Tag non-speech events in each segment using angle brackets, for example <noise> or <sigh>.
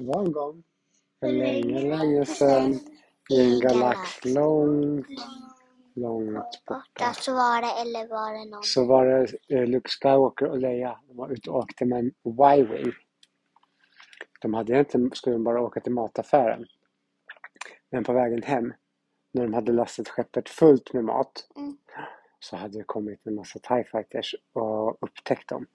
Det var en gång, för länge, länge sedan, i en galax långt, långt borta. Borta så var det, eller var det någon? Så var det eh, Luke Skywalker och Leia. De var ute och åkte med en Y-Wing. De hade egentligen skulle de bara åka till mataffären. Men på vägen hem, när de hade lastat skeppet fullt med mat, Mm. så hade det kommit en massa TIE fighters och upptäckt dem.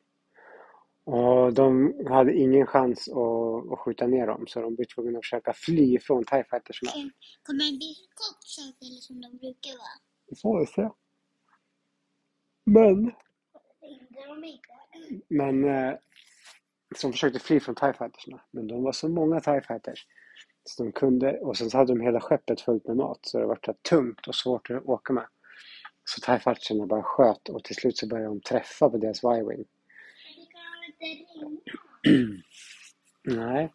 Och de hade ingen chans att, att skjuta ner dem, så de blev tvungna att försöka fly från TIE fightersna. Kommer det bli sak eller som de brukar vara? Det får vi se. Men, men eh, som försökte fly från TIE fightersna. Men de var så många TIE fighters. Så de kunde, och sen så hade de hela skeppet fullt med mat. Så det var så tungt och svårt att åka med. Så TIE fightersna bara sköt och till slut så började de träffa på deras Y-Wing. Men det kan de inte ringa? Nej,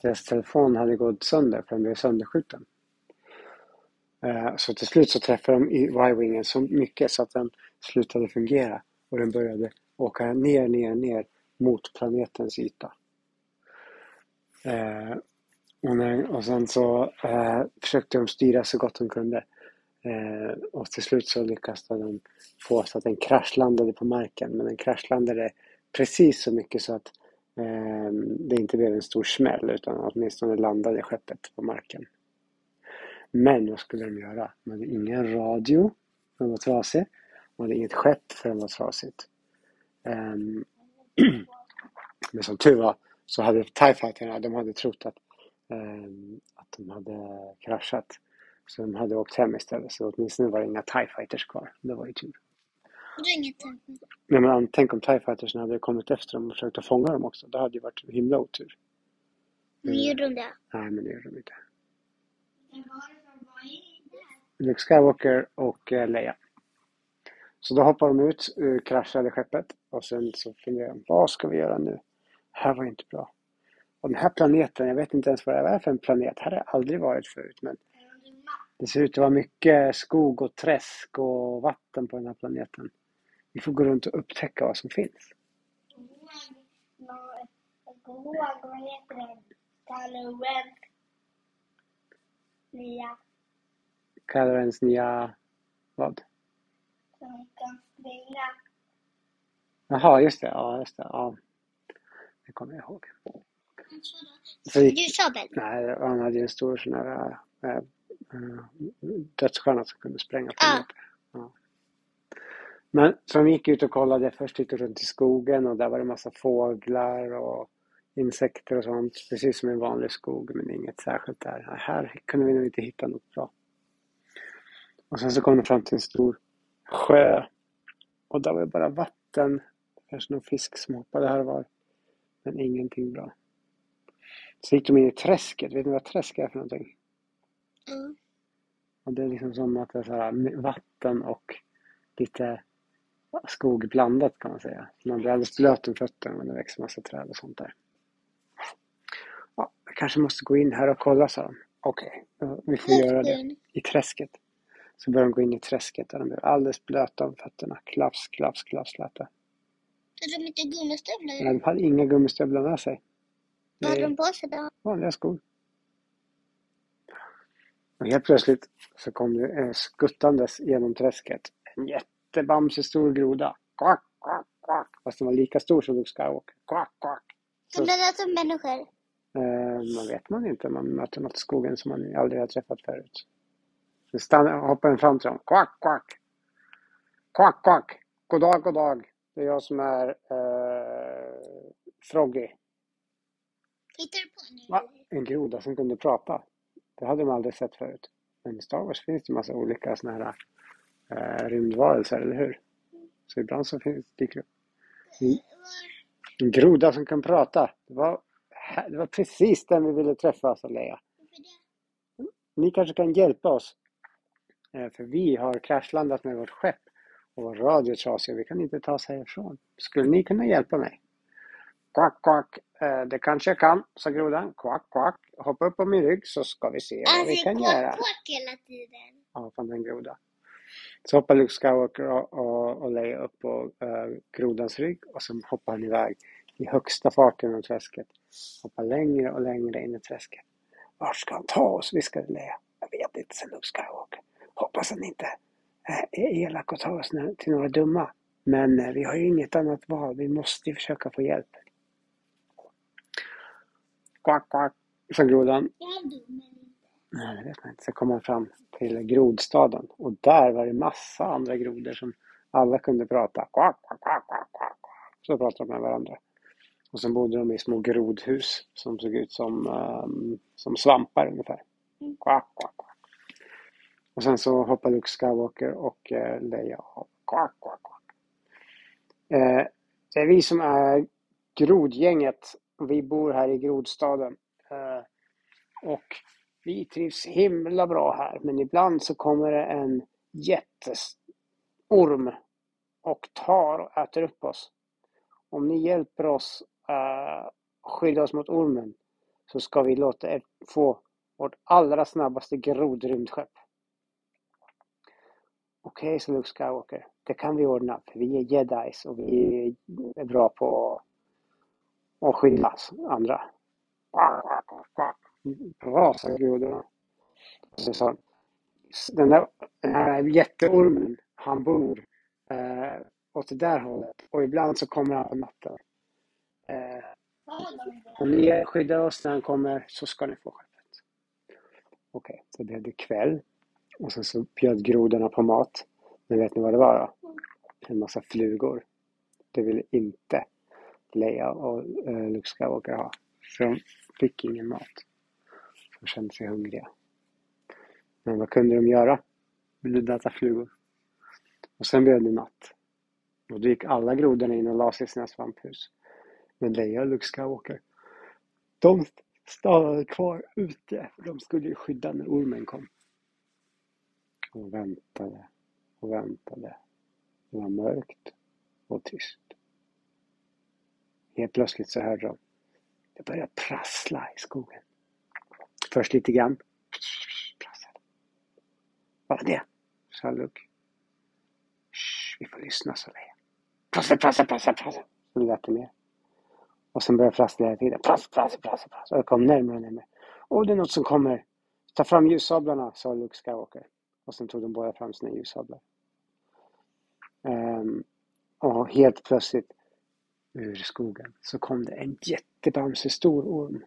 deras, telefon hade gått sönder för den blev sönderskjuten. Eh, så till slut så träffade de Y-wingen så mycket så att den slutade fungera och den började åka ner, ner, ner mot planetens yta. Eh, och, när, och sen så eh, försökte de styra så gott de kunde. Eh, och till slut så lyckades de få så att den kraschlandade på marken. Men den kraschlandade precis så mycket så att eh, det inte blev en stor smäll utan åtminstone landade skeppet på marken. Men vad skulle de göra? De hade ingen radio, för den var trasig. De hade inget skepp, för den var trasigt. Eh, <clears throat> men som tur var så hade TIE fighterna, de hade trott att, eh, att de hade kraschat. Så de hade åkt hem istället. Så åtminstone var det inga TIE fighters kvar. Det var ju tur. Det är inget tempo. Nej, men tänk om TIE fighters hade kommit efter dem och försökt att fånga dem också. Det hade ju varit himla otur. Men gjorde de det? Nej, men det gjorde de inte. Luke Skywalker och eh, Leia. Så då hoppar de ut ur kraschade skeppet och sen så funderar de, vad ska vi göra nu? Det här var inte bra. Och den här planeten, jag vet inte ens vad det är för en planet. Här har jag aldrig varit förut men det ser ut att vara mycket skog och träsk och vatten på den här planeten. Vi får gå runt och upptäcka vad som finns. Kommer ihåg, vad heter den? Nya. Calorens nya... Vad? Som kan springa. Jaha, just det. Ja, just det. Ja. Det kommer jag ihåg. Så gick, Ljussabel. nej, han hade ju en stor sån här äh, äh, dödsstjärna som kunde spränga planeter. Ja. Men så de gick ut och kollade. Först gick de runt i skogen och där var det massa fåglar och insekter och sånt. Precis som en vanlig skog, men inget särskilt där. Här kunde vi nog inte hitta något bra. Och sen så kom de fram till en stor sjö. Och där var det bara vatten. Kanske någon fisk som hoppade här och var. Men ingenting bra. Så gick de in i träsket. Vet ni vad träsk är för någonting? Mm. Och det är liksom som att det är så här vatten och lite skog blandat kan man säga. Man blir alldeles blöt om fötterna men det växer massa träd och sånt där. Ja, jag kanske måste gå in här och kolla, sa de. Okej, ja, vi får göra det. I träsket. Så började de gå in i träsket och de blev alldeles blöta om fötterna. Klafs, klafs, klafs lät det. Hade de inte gummistövlar? Men de hade inga gummistövlar med sig. Vad hade de på sig då? vanliga skor. Och helt plötsligt så kom det eh, skuttandes genom träsket en jättebamsestor groda. Quack, quack, quack. Fast den var lika stor som Luke Skywalker. Quack, quack. Så, Som det lät som människor. eh, man vet man inte. Man möter något i skogen som man aldrig har träffat förut. Så stannar, hoppar den fram till dem. Quack, quack. Quack, quack. God dag, god dag. Det är jag som är eh, Froggy. Hittar du på nu? Va? En groda som kunde prata. Det hade de aldrig sett förut. Men i Star Wars finns det massa olika såna här eh, rymdvarelser, eller hur? Så ibland så finns dyker det upp. En groda som kan prata. Det var, det var precis den vi ville träffa, sa Leia. Ni kanske kan hjälpa oss. Eh, för vi har kraschlandat med vårt skepp. Och vår radio är trasig och vi kan inte ta oss härifrån. Skulle ni kunna hjälpa mig? Quack, quack. Eh, det kanske jag kan, sa grodan. Quack, quack. Hoppa upp på min rygg så ska vi se vad vi Alltså, kan göra. kvack, kvack hela tiden. Ja, fan en groda. Så hoppar Luke Skywalker och, och, och Leia upp på uh, grodans rygg och så hoppar han iväg i högsta fart genom träsket. Hoppar längre och längre in i träsket. Vart ska han ta oss? viskade Leia. Jag vet inte, sa Luke Skywalker. Hoppas han inte eh, är elak och tar oss till några dumma. Men eh, vi har ju inget annat val. Vi måste ju försöka få hjälp. Quack, quack, sa grodan. Nej, det vet man inte. Så kom han fram till grodstaden och där var det massa andra grodor som alla kunde prata. Så pratade de med varandra. Och sen bodde de i små grodhus som såg ut som, um, som svampar ungefär. Quack. Och sen så hoppade Luke Skywalker och uh, Leia av. Eh, det är vi som är grodgänget. Vi bor här i grodstaden. Eh, och vi trivs himla bra här. Men ibland så kommer det en jätteorm och tar och äter upp oss. Om ni hjälper oss uh, skydda oss mot ormen så ska vi låta er få vårt allra snabbaste grodrymdskepp. Okej, okay, så Luke Skywalker. Det kan vi ordna, för vi är jedis och vi är bra på att skydda andra. Bra, sa. Så sa den där, den här jätteormen, han bor eh, åt det där hållet och ibland så kommer han på natten. Eh, om ni skyddar oss när han kommer så ska ni få skeppet. Okej, okay, så blev det kväll och sen så bjöd grodorna på mat. Men vet ni vad det var då? En massa flugor. Det ville inte Leia och eh, Luke Skywalker ha. Så de fick ingen mat och kände sig hungriga. Men vad kunde de göra? Vill du äta flugor? Och sen blev det natt. Och då gick alla grodorna in och la sig i sina svamphus. Men Leia och Luke Skywalker, de stannade kvar ute. För de skulle ju skydda när ormen kom. Och väntade och väntade. Det var mörkt och tyst. Helt plötsligt så hörde de det började prassla i skogen. Först lite grann. Bara Vad var det? sa Luke. vi får lyssna, sa Leia. Prassel, prassel, prassel, prassel. Så det lät det mer. Och sen började det hela tiden. Prassel, prassel, prassel, prassel. Och det kom närmare och närmare. Åh, det är något som kommer. Ta fram ljussablarna, sa Luke Skywalker. Och sen tog de båda fram sina ljussablar. Um, och helt plötsligt ur skogen så kom det en jättebamsestor orm.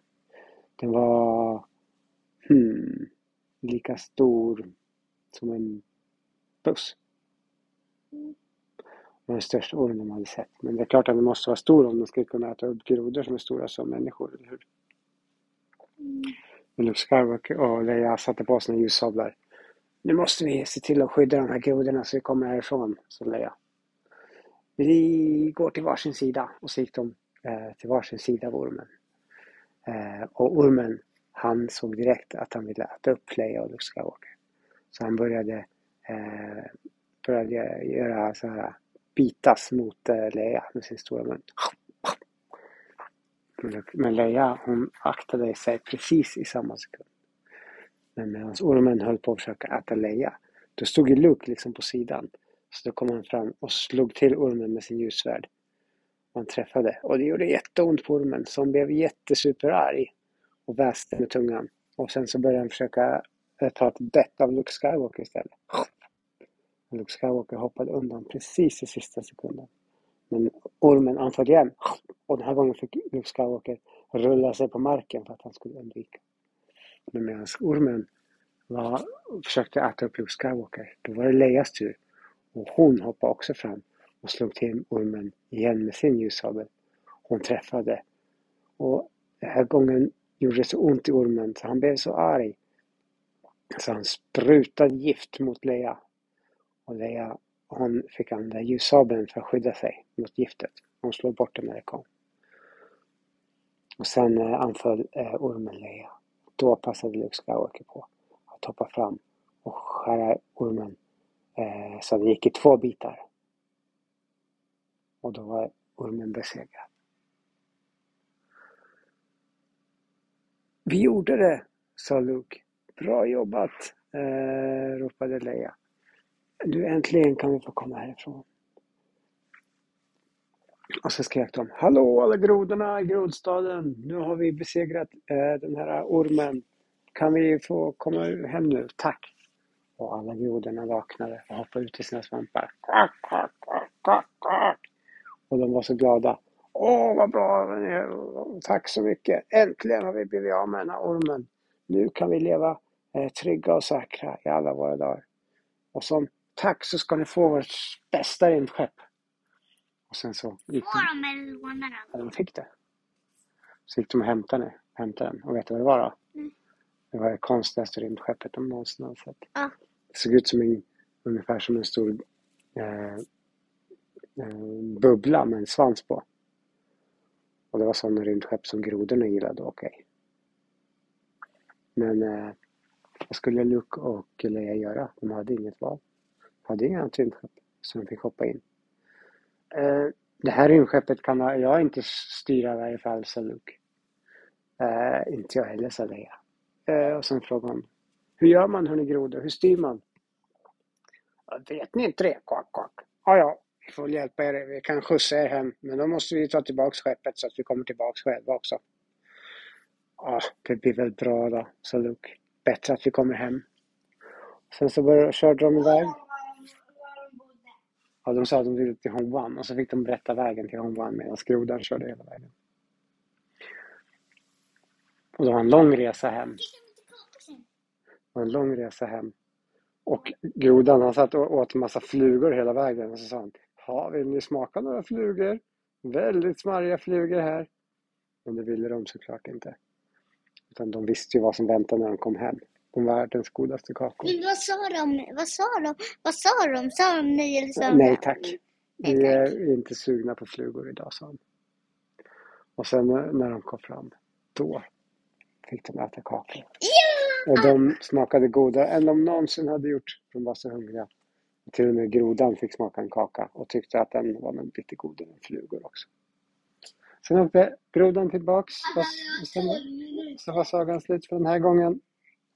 Den var hmm, lika stor som en buss. Det var den största ormen de hade sett. Men det är klart att den måste vara stor om den ska kunna äta upp grodor som är stora som människor, eller hur? Mm. Men Luke Skywalker och Leia satte på sina ljussablar. Nu måste vi se till att skydda de här grodorna så vi kommer härifrån, sa Leia. Vi går till varsin sida och så gick de eh, till varsin sida av ormen. Eh, och ormen, han såg direkt att han ville äta upp Leia och Luke Skywalker. Så han började, eh, började göra så här bitas mot eh, Leia med sin stora mun. Men Leia hon aktade sig precis i samma sekund. Men medan ormen höll på att försöka äta Leia, då stod ju Luke liksom på sidan. Så då kom han fram och slog till ormen med sin ljussvärd. Och han träffade. Och det gjorde jätteont på ormen som blev jättesuperarg. Och väste med tungan. Och sen så började han försöka eh, ta ett bett av Luke Skywalker istället. Luke Skywalker hoppade undan precis i sista sekunden. Men ormen anföll igen. Och den här gången fick Luke Skywalker rulla sig på marken för att han skulle undvika. Men medan ormen var, försökte äta upp Luke Skywalker, då var det Leias tur. Och hon hoppade också fram och slog till ormen igen med sin ljussabel. Hon träffade. Och den här gången gjorde så ont i ormen så han blev så arg. Så han sprutade gift mot Leia. Och Leia hon fick använda ljussabeln för att skydda sig mot giftet. Hon slog bort det när det kom. Och sen eh, anföll eh, ormen Leia. Då passade Luke Skywalker på att hoppa fram och skära ormen Eh, så den gick i två bitar. Och då var ormen besegrad. Vi gjorde det, sa Luke. Bra jobbat, eh, ropade Leia. Nu äntligen kan vi få komma härifrån. Och så skrek de Hallå alla grodorna i grodstaden! Nu har vi besegrat eh, den här ormen. Kan vi få komma hem nu? Tack! Och alla grodorna vaknade och hoppade ut i sina svampar. Och de var så glada. Åh, vad bra! Tack så mycket! Äntligen har vi blivit av med den här ormen. Nu kan vi leva eh, trygga och säkra i alla våra dagar. Och som tack så ska ni få vårt bästa rymdskepp. Och sen så gick de, Får de eller lånar ja, de? de fick det. Så gick de och hämtade, det- hämtade den. Och vet du vad det var då? Mm. Det var det konstigaste rymdskeppet de någonsin har sett. Ja. Det såg ut som en, ungefär som en stor eh, eh, bubbla med en svans på. Och det var sådana rymdskepp som grodorna gillade att åka i. Men eh, vad skulle Luke och Leia göra? De hade inget val. De hade inga annat rymdskepp så de fick hoppa in. Eh, det här rymdskeppet kan jag inte styra i varje fall, sa Luke. Eh, inte jag heller, sa Leia. Eh, och sen frågade hon. Hur gör man hörni grodor? Hur styr man? Vet ni inte det? Quack, quack. Ja, ja, vi får väl hjälpa er. Vi kan skjutsa er hem. Men då måste vi ta tillbaks skeppet så att vi kommer tillbaks själva också. Ja, det blir väl bra då, sa Luke. Bättre att vi kommer hem. Sen så började, körde de iväg. Ja, de sa att de ville till Hongwan och så fick de berätta vägen till Hongwan medan grodan körde hela vägen. Och det var en lång resa hem. Det var en lång resa hem. Och grodan han satt och åt en massa flugor hela vägen och så sa han Ja, vill ni smaka några flugor? Väldigt smarriga flugor här. Men det ville de såklart inte. Utan de visste ju vad som väntade när de kom hem. De världens godaste kakor. Men vad sa de? Vad sa de? Vad sa de? Sa de nej eller sa de Nej tack. Vi är inte sugna på flugor idag, sa han. Och sen eh, när de kom fram, då fick de äta kakor. Ja! Och de smakade godare än de någonsin hade gjort. De var så hungriga. Till och med grodan fick smaka en kaka och tyckte att den var nog lite godare än flugor också. Sen åkte grodan tillbaks och sen så var sagan slut för den här gången.